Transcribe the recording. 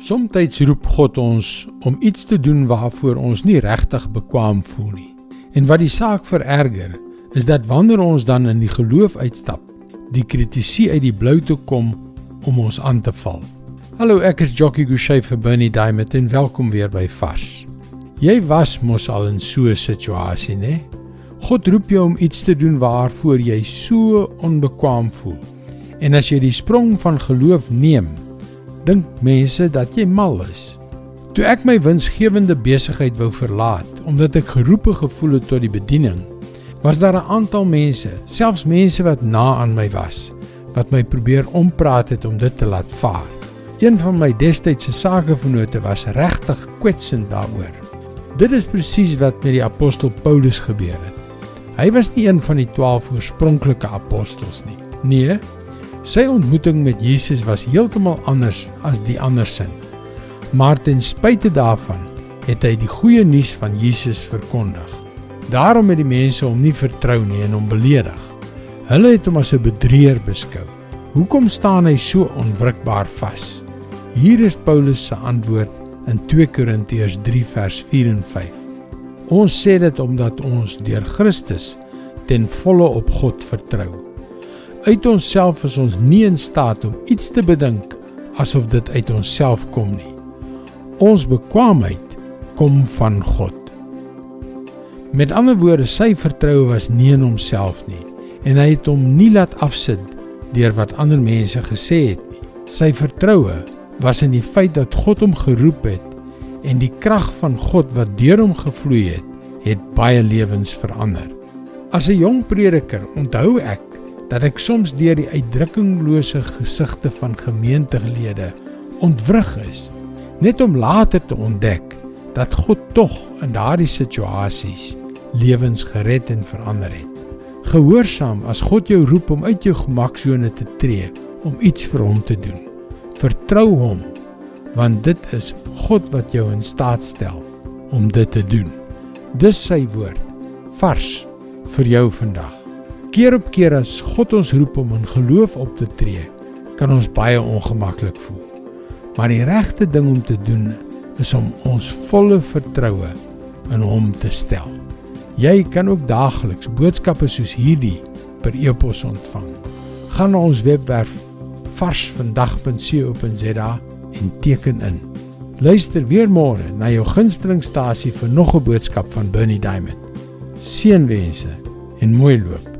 Somstyds roep God ons om iets te doen waarvoor ons nie regtig bekwam voel nie. En wat die saak vererger, is dat wanneer ons dan in die geloof uitstap, die kritisie uit die blou toe kom om ons aan te val. Hallo, ek is Jockey Gouchee vir Bernie Diamond en welkom weer by Vars. Jy was mos al in so 'n situasie, né? God roep jou om iets te doen waarvoor jy so onbekwam voel. En as jy die sprong van geloof neem, dink mense dat jy mal is. Toe ek my winsgewende besigheid wou verlaat omdat ek geroepe gevoel het tot die bediening, was daar 'n aantal mense, selfs mense wat na aan my was, wat my probeer ompraat het om dit te laat vaar. Een van my destydse sakevennote was regtig kwetsend daaroor. Dit is presies wat met die apostel Paulus gebeur het. Hy was nie een van die 12 oorspronklike apostels nie. Nee, Sy ontmoeting met Jesus was heeltemal anders as die ander sin. Maar ten spyte daarvan het hy die goeie nuus van Jesus verkondig. Daarom het die mense hom nie vertrou nie en hom beledig. Hulle het hom as 'n bedrieër beskou. Hoekom staan hy so onwrikbaar vas? Hier is Paulus se antwoord in 2 Korintiërs 3 vers 4 en 5. Ons sê dit omdat ons deur Christus ten volle op God vertrou. Uit onsself is ons nie in staat om iets te bedink asof dit uit onsself kom nie. Ons bekwaamheid kom van God. Met ander woorde, sy vertroue was nie in homself nie en hy het hom nie laat afsit deur wat ander mense gesê het nie. Sy vertroue was in die feit dat God hom geroep het en die krag van God wat deur hom gevloei het, het baie lewens verander. As 'n jong prediker onthou ek dat ek soms deur die uitdrukkinglose gesigte van gemeentelede ontwrig is net om later te ontdek dat God tog in daardie situasies lewens gered en verander het. Gehoorsaam as God jou roep om uit jou gemaksone te tree om iets vir hom te doen. Vertrou hom want dit is God wat jou in staat stel om dit te doen. Dis sy woord vars vir jou vandag. Keer op keer as God ons roep om in geloof op te tree, kan ons baie ongemaklik voel. Maar die regte ding om te doen is om ons volle vertroue in Hom te stel. Jy kan ook daagliks boodskappe soos hierdie per e-pos ontvang. Gaan na ons webwerf varsvandag.co.za en teken in. Luister weer môre na jou gunstelingstasie vir nog 'n boodskap van Bernie Diamond. Seënwense en mooi loop.